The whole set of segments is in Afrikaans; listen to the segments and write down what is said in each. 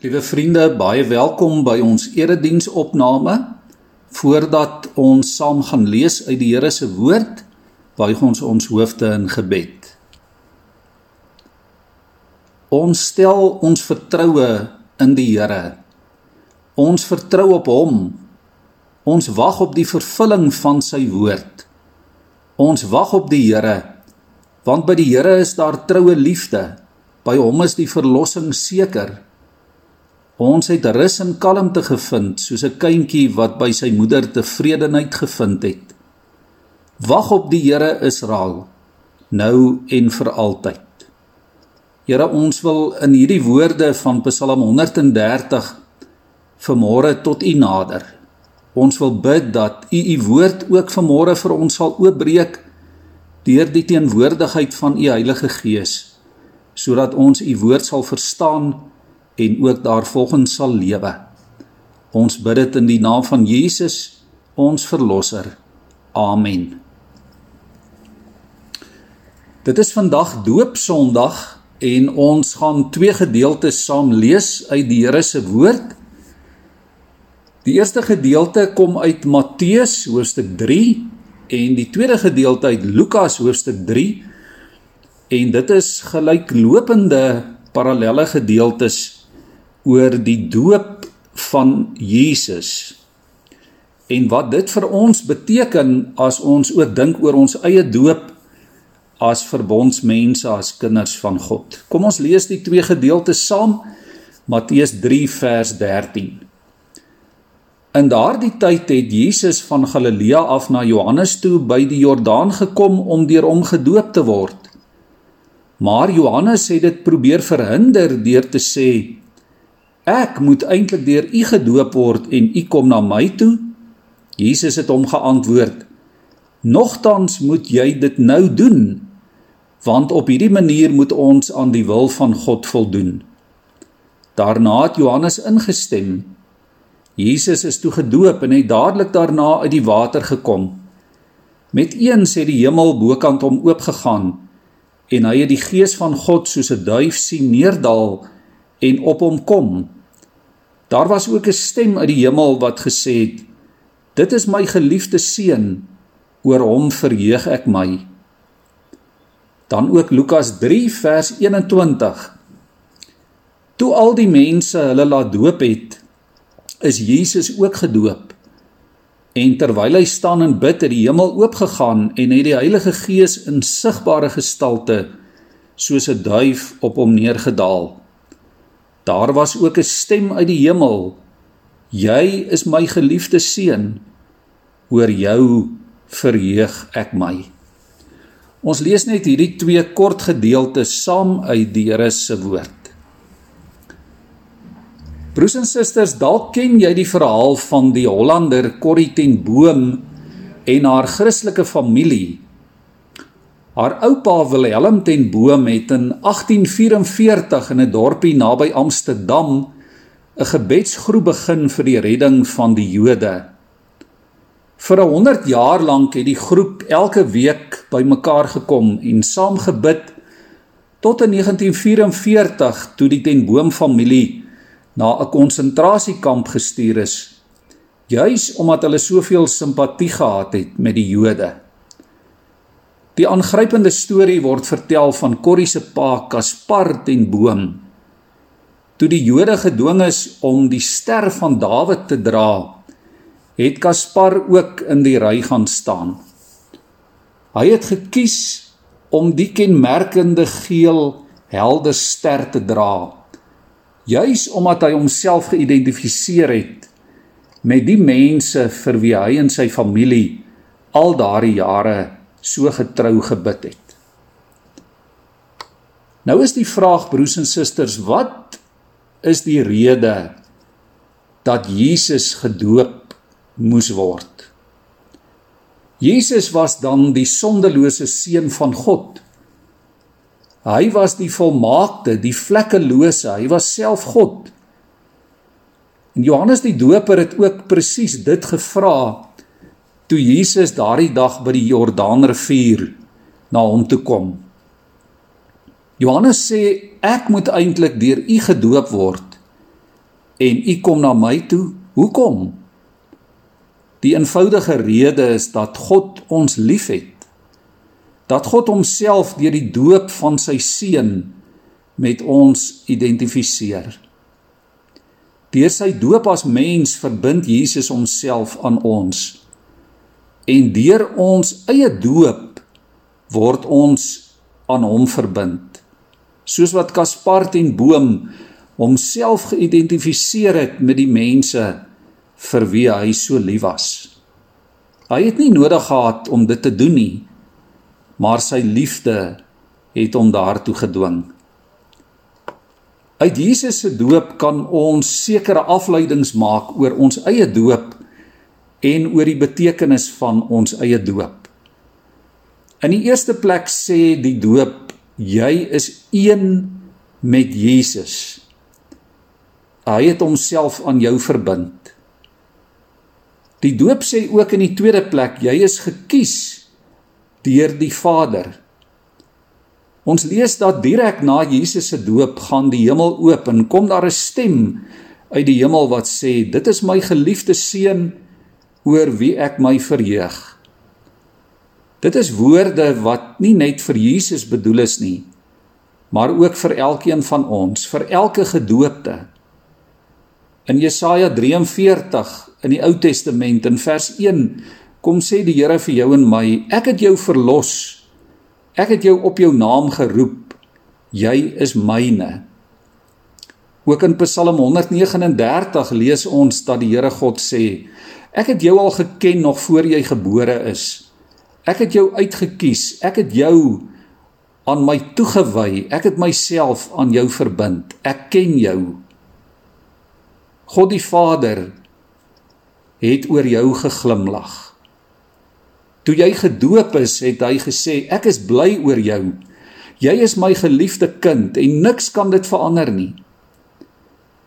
Liewe vriende, baie welkom by ons erediensopname. Voordat ons saam gaan lees uit die Here se woord, buig ons ons hoofde in gebed. Ons stel ons vertroue in die Here. Ons vertrou op Hom. Ons wag op die vervulling van sy woord. Ons wag op die Here, want by die Here is daar troue liefde. By Hom is die verlossing seker. Ons het rus en kalmte gevind soos 'n kindjie wat by sy moeder tevredenheid gevind het. Wag op die Here Israel nou en vir altyd. Here ons wil in hierdie woorde van Psalm 130 vanmôre tot U nader. Ons wil bid dat U U woord ook vanmôre vir ons sal oopbreek deur die teenwoordigheid van U Heilige Gees sodat ons U woord sal verstaan en ook daarvolgens sal lewe. Ons bid dit in die naam van Jesus, ons verlosser. Amen. Dit is vandag Doopsondag en ons gaan twee gedeeltes saam lees uit die Here se woord. Die eerste gedeelte kom uit Matteus hoofstuk 3 en die tweede gedeelte uit Lukas hoofstuk 3 en dit is gelyklopende parallelle gedeeltes oor die doop van Jesus. En wat dit vir ons beteken as ons ook dink oor ons eie doop as verbondsmense as kinders van God. Kom ons lees die twee gedeeltes saam. Matteus 3 vers 13. In daardie tyd het Jesus van Galilea af na Johannes toe by die Jordaan gekom om deur hom gedoop te word. Maar Johannes het dit probeer verhinder deur te sê: Ek moet eintlik deur U gedoop word en U kom na my toe? Jesus het hom geantwoord: Nogtans moet jy dit nou doen, want op hierdie manier moet ons aan die wil van God voldoen. Daarna het Johannes ingestem. Jesus is toe gedoop en hy dadelik daarna uit die water gekom. Met eens het die hemel bokant hom oopgegaan en hy het die gees van God soos 'n duif sien neerdal en op hom kom. Daar was ook 'n stem uit die hemel wat gesê het: Dit is my geliefde seun, oor hom verheug ek my. Dan ook Lukas 3 vers 21. Toe al die mense hulle laat doop het, is Jesus ook gedoop. En terwyl hy staan en bid, het die hemel oopgegaan en het die Heilige Gees in sigbare gestalte soos 'n duif op hom neergedaal. Daar was ook 'n stem uit die hemel: Jy is my geliefde seun. Oor jou verheug ek my. Ons lees net hierdie twee kort gedeeltes saam uit die Here se woord. Broers en susters, dalk ken jy die verhaal van die Hollander Corrie ten Boom en haar Christelike familie Haar oupa Wilhelm ten Boom het in 1844 in 'n dorpie naby Amsterdam 'n gebedsgroep begin vir die redding van die Jode. Vir 100 jaar lank het die groep elke week bymekaar gekom en saam gebid tot in 1944 toe die ten Boom familie na 'n konsentrasiekamp gestuur is juis omdat hulle soveel simpatie gehad het met die Jode. Die aangrypende storie word vertel van Corrie se pa Caspar ten Boom. Toe die Jode gedwing is om die ster van Dawid te dra, het Caspar ook in die ry gaan staan. Hy het gekies om die kenmerkende geel helder ster te dra, juis omdat hy homself geïdentifiseer het met die mense vir wie hy en sy familie al daardie jare so getrou gebid het. Nou is die vraag broers en susters, wat is die rede dat Jesus gedoop moes word? Jesus was dan die sondelose seun van God. Hy was die volmaakte, die vlekkelose, hy was self God. En Johannes die Doper het ook presies dit gevra toe Jesus daardie dag by die Jordaanrivier na hom toe kom. Johannes sê ek moet eintlik deur u gedoop word en u kom na my toe. Hoekom? Die eenvoudige rede is dat God ons liefhet. Dat God homself deur die doop van sy seun met ons identifiseer. Deur sy doop as mens verbind Jesus homself aan ons. En deur ons eie doop word ons aan hom verbind. Soos wat Kaspar ten Boom homself geïdentifiseer het met die mense vir wie hy so lief was. Hy het nie nodig gehad om dit te doen nie, maar sy liefde het hom daartoe gedwing. Uit Jesus se doop kan ons sekere afleidings maak oor ons eie doop en oor die betekenis van ons eie doop. In die eerste plek sê die doop jy is een met Jesus. Hy het homself aan jou verbind. Die doop sê ook in die tweede plek jy is gekies deur die Vader. Ons lees dat direk na Jesus se doop gaan die hemel oop en kom daar 'n stem uit die hemel wat sê dit is my geliefde seun oor wie ek my verheug. Dit is woorde wat nie net vir Jesus bedoel is nie, maar ook vir elkeen van ons, vir elke gedoopte. In Jesaja 43 in die Ou Testament in vers 1 kom sê die Here vir jou en my, ek het jou verlos. Ek het jou op jou naam geroep. Jy is myne. Ook in Psalm 139 lees ons dat die Here God sê, ek het jou al geken nog voor jy gebore is. Ek het jou uitgekies. Ek het jou aan my toegewy. Ek het myself aan jou verbind. Ek ken jou. God die Vader het oor jou geglimlag. Toe jy gedoop is, het hy gesê, ek is bly oor jou. Jy is my geliefde kind en niks kan dit verander nie.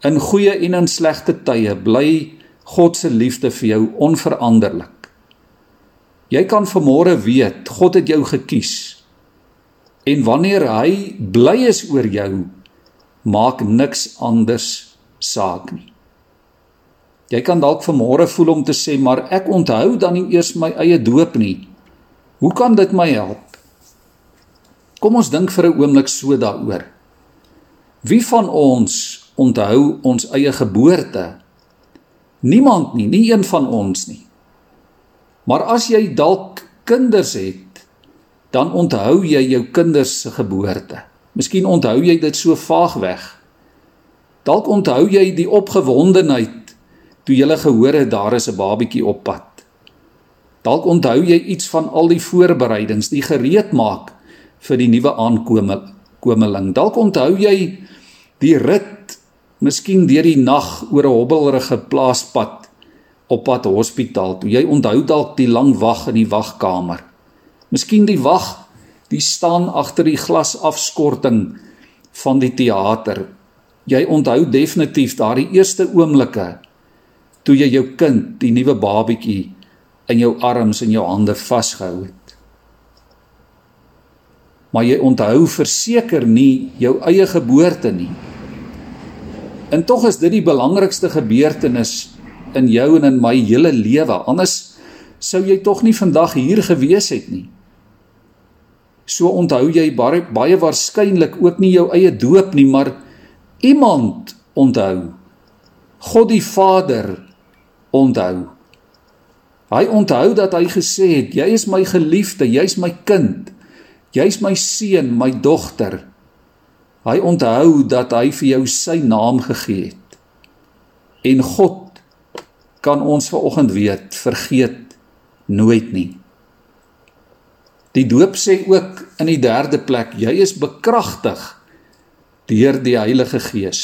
In goeie en in slegte tye bly God se liefde vir jou onveranderlik. Jy kan vanmôre weet God het jou gekies. En wanneer hy bly is oor jou, maak niks anders saak nie. Jy kan dalk vanmôre voel om te sê, maar ek onthou dan nie eers my eie doop nie. Hoe kan dit my help? Kom ons dink vir 'n oomblik so daaroor. Wie van ons onthou ons eie geboorte? Niemand nie, nie een van ons nie. Maar as jy dalk kinders het, dan onthou jy jou kinders se geboorte. Miskien onthou jy dit so vaag weg. Dalk onthou jy die opgewondenheid toe jy gehoor het daar is 'n babatjie op pad. Dalk onthou jy iets van al die voorbereidings, die gereedmaak vir die nuwe aankomeling. Dalk onthou jy die rit, miskien deur die nag oor 'n hobbelrige plaaspad op pad hospitaal. Toe jy onthou dalk die lang wag in die wagkamer. Miskien die wag, die staan agter die glasafskorting van die teater. Jy onthou definitief daardie eerste oomblikke toe jy jou kind, die nuwe babietjie in jou arms en jou hande vasgehou het. Maar jy onthou verseker nie jou eie geboorte nie. En tog is dit die belangrikste gebeurtenis in jou en in my hele lewe. Anders sou jy tog nie vandag hier gewees het nie. So onthou jy baie, baie waarskynlik ook nie jou eie doop nie, maar iemand onthou. God die Vader onthou. Hy onthou dat hy gesê het: "Jy is my geliefde, jy's my kind. Jy's my seun, my dogter." Hy onthou dat hy vir jou sy naam gegee het. En God kan ons vanoggend weet, vergeet nooit nie. Die doop sê ook in die derde plek, jy is bekragtig deur die Heilige Gees.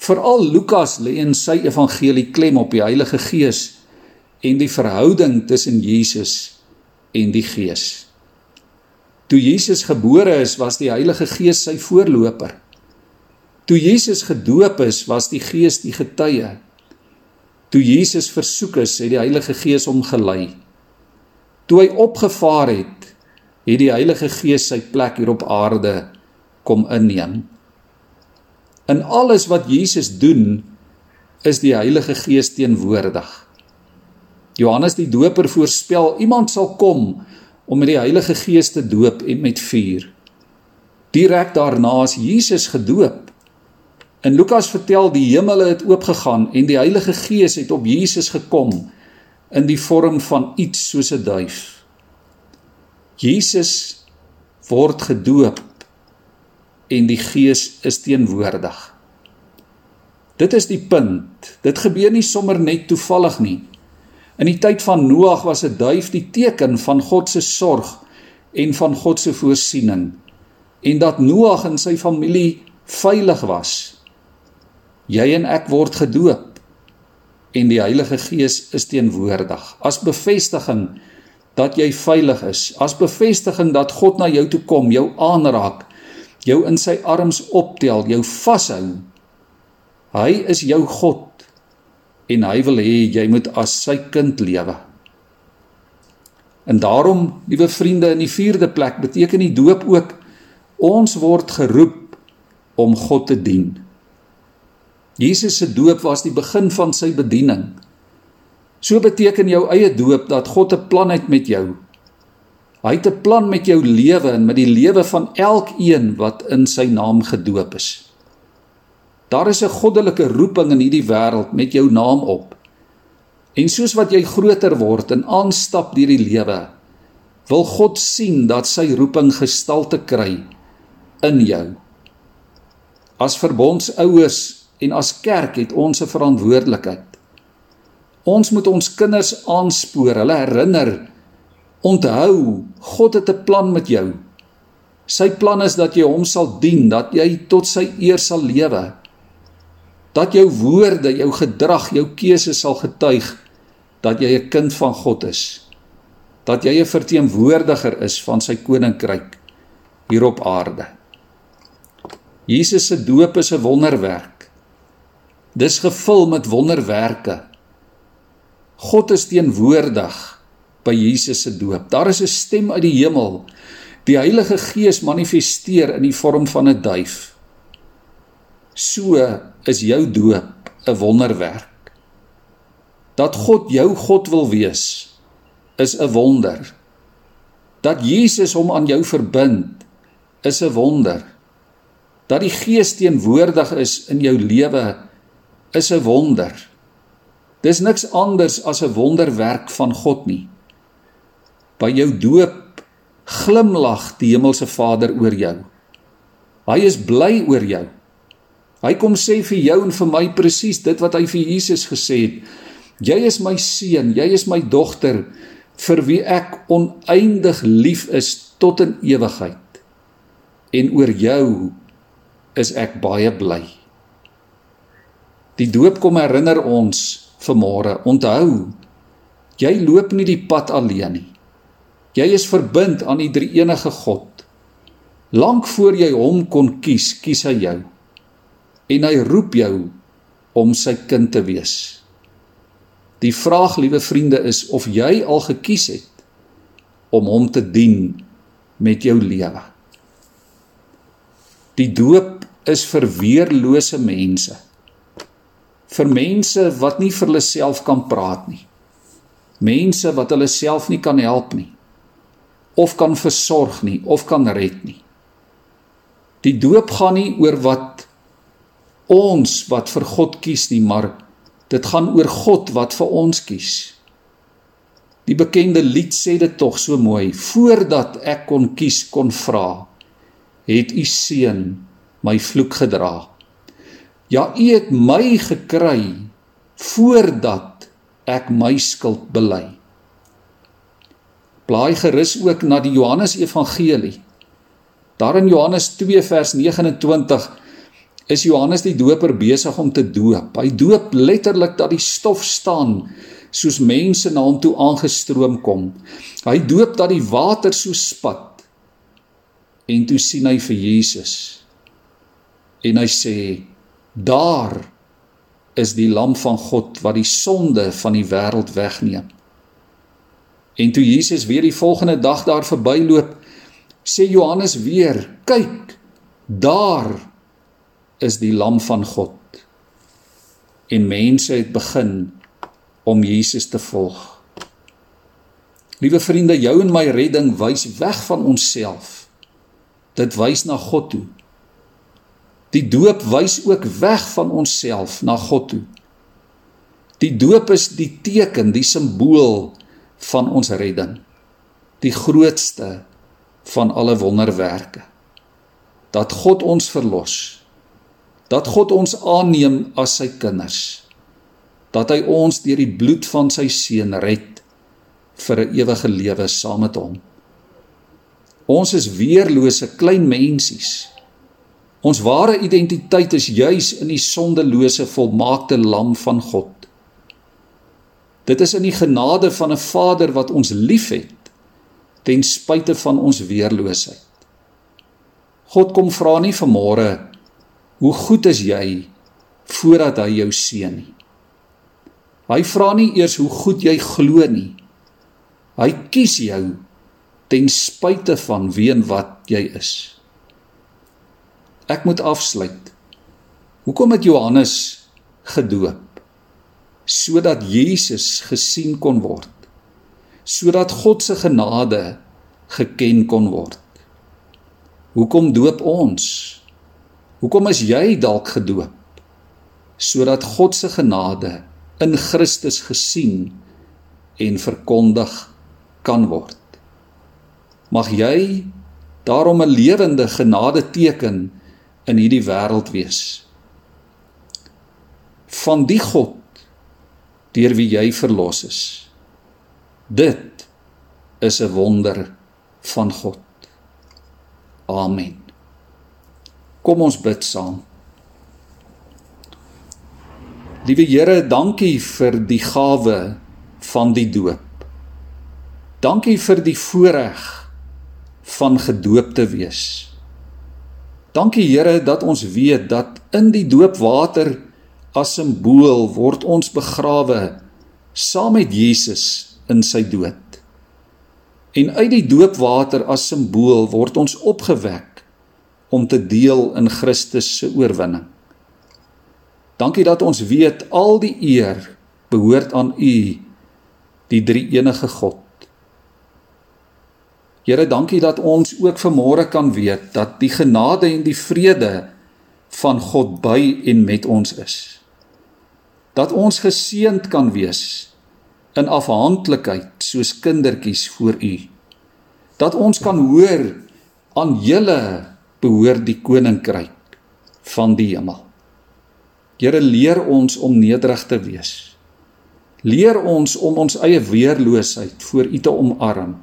Veral Lukas lê in sy evangelie klem op die Heilige Gees en die verhouding tussen Jesus en die Gees. Toe Jesus gebore is, was die Heilige Gees sy voorloper. Toe Jesus gedoop is, was die Gees die getuie. Toe Jesus versoek is, het die Heilige Gees hom gelei. Toe hy opgevaar het, het die Heilige Gees sy plek hier op aarde kom inneem. In alles wat Jesus doen, is die Heilige Gees teenwoordig. Johannes die Doper voorspel iemand sal kom om met die Heilige Gees te doop en met vuur. Direk daarna is Jesus gedoop. In Lukas vertel die hemele het oopgegaan en die Heilige Gees het op Jesus gekom in die vorm van iets soos 'n duif. Jesus word gedoop en die Gees is teenwoordig. Dit is die punt. Dit gebeur nie sommer net toevallig nie. In die tyd van Noag was 'n duif die teken van God se sorg en van God se voorsiening en dat Noag en sy familie veilig was. Jy en ek word gedoop en die Heilige Gees is teenwoordig as bevestiging dat jy veilig is, as bevestiging dat God na jou toe kom, jou aanraak, jou in sy arms optel, jou vashou. Hy is jou God en hy wil hê jy moet as sy kind lewe. En daarom, liewe vriende, in die 4de plek beteken die doop ook ons word geroep om God te dien. Jesus se doop was die begin van sy bediening. So beteken jou eie doop dat God 'n plan het met jou. Hy het 'n plan met jou lewe en met die lewe van elkeen wat in sy naam gedoop is. Daar is 'n goddelike roeping in hierdie wêreld met jou naam op. En soos wat jy groter word en aanstap deur die lewe, wil God sien dat sy roeping gestalte kry in jou. As verbondsouers en as kerk het ons 'n verantwoordelikheid. Ons moet ons kinders aanspoor, hulle herinner Onthou, God het 'n plan met jou. Sy plan is dat jy hom sal dien, dat jy tot sy eer sal lewe. Dat jou woorde, jou gedrag, jou keuses sal getuig dat jy 'n kind van God is. Dat jy 'n verteenwoordiger is van sy koninkryk hier op aarde. Jesus se doop is 'n wonderwerk. Dis gevul met wonderwerke. God is teenwoordig by Jesus se doop. Daar is 'n stem uit die hemel. Die Heilige Gees manifesteer in die vorm van 'n duif. So is jou doop 'n wonderwerk. Dat God jou God wil wees is 'n wonder. Dat Jesus hom aan jou verbind is 'n wonder. Dat die Gees teenwoordig is in jou lewe is 'n wonder. Dis niks anders as 'n wonderwerk van God nie by jou doop glimlag die hemelse Vader oor jou. Hy is bly oor jou. Hy kom sê vir jou en vir my presies dit wat hy vir Jesus gesê het. Jy is my seun, jy is my dogter vir wie ek oneindig lief is tot in ewigheid. En oor jou is ek baie bly. Die doop kom herinner ons vanmôre, onthou, jy loop nie die pad alleen nie. Jy is verbind aan die drie enige God. Lank voor jy hom kon kies, kies hy jou. En hy roep jou om sy kind te wees. Die vraag, liewe vriende, is of jy al gekies het om hom te dien met jou lewe. Die doop is vir weerlose mense. Vir mense wat nie vir hulle self kan praat nie. Mense wat hulle self nie kan help nie of kan versorg nie of kan red nie. Die doop gaan nie oor wat ons wat vir God kies nie, maar dit gaan oor God wat vir ons kies. Die bekende lied sê dit tog so mooi: Voordat ek kon kies kon vra, het u seun my vloek gedra. Ja, u het my gekry voordat ek my skuld bely. Blaai gerus ook na die Johannes Evangelie. Daar in Johannes 2 vers 29 is Johannes die Doper besig om te doop. Hy doop letterlik dat die stof staan soos mense na hom toe aangestroom kom. Hy doop dat die water so spat. En toe sien hy vir Jesus. En hy sê: "Daar is die lam van God wat die sonde van die wêreld wegneem." En toe Jesus weer die volgende dag daar verbyloop, sê Johannes weer: "Kyk, daar is die lam van God. En mense het begin om Jesus te volg. Liewe vriende, jou en my redding wys weg van onsself. Dit wys na God toe. Die doop wys ook weg van onsself na God toe. Die doop is die teken, die simbool van ons redding. Die grootste van alle wonderwerke. Dat God ons verlos. Dat God ons aanneem as sy kinders. Dat hy ons deur die bloed van sy seun red vir 'n ewige lewe saam met hom. Ons is weerlose klein mensies. Ons ware identiteit is juis in die sondelose volmaakte lam van God. Dit is in die genade van 'n Vader wat ons liefhet ten spyte van ons weerloosheid. God kom vra nie vanmôre hoe goed is jy voordat hy jou seën nie. Hy vra nie eers hoe goed jy glo nie. Hy kies jou ten spyte van wie en wat jy is. Ek moet afsluit. Hoekom het Johannes gedoop? Sodat Jesus gesien kon word sodat God se genade geken kon word. Hoekom doop ons? Hoekom is jy dalk gedoop? Sodat God se genade in Christus gesien en verkondig kan word. Mag jy daarom 'n lewende genade teken in hierdie wêreld wees. Van die God deur wie jy verlos is. Dit is 'n wonder van God. Amen. Kom ons bid saam. Liewe Here, dankie vir die gawe van die doop. Dankie vir die voorreg van gedoop te wees. Dankie Here dat ons weet dat in die doopwater as simbool word ons begrawe saam met Jesus in sy dood. En uit die doopwater as simbool word ons opgewek om te deel in Christus se oorwinning. Dankie dat ons weet al die eer behoort aan U, die drie-enige God. Here, dankie dat ons ook vanmôre kan weet dat die genade en die vrede van God by en met ons is. Dat ons geseënd kan wees in afhanklikheid soos kindertjies voor u dat ons kan hoor aan julle behoort die koninkryk van die hemel. Here leer ons om nederig te wees. Leer ons om ons eie weerloosheid voor u te omarm.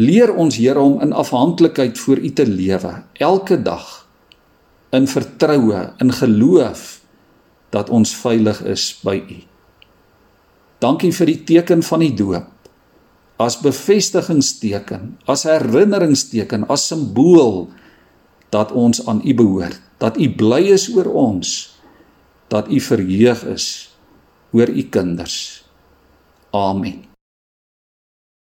Leer ons Here om in afhanklikheid voor u te lewe elke dag in vertroue in geloof dat ons veilig is by u. Dankie vir die teken van die doop. As bevestigingsteken, as herinneringsteken, as simbool dat ons aan U behoort, dat U bly is oor ons, dat U verheug is oor U kinders. Amen.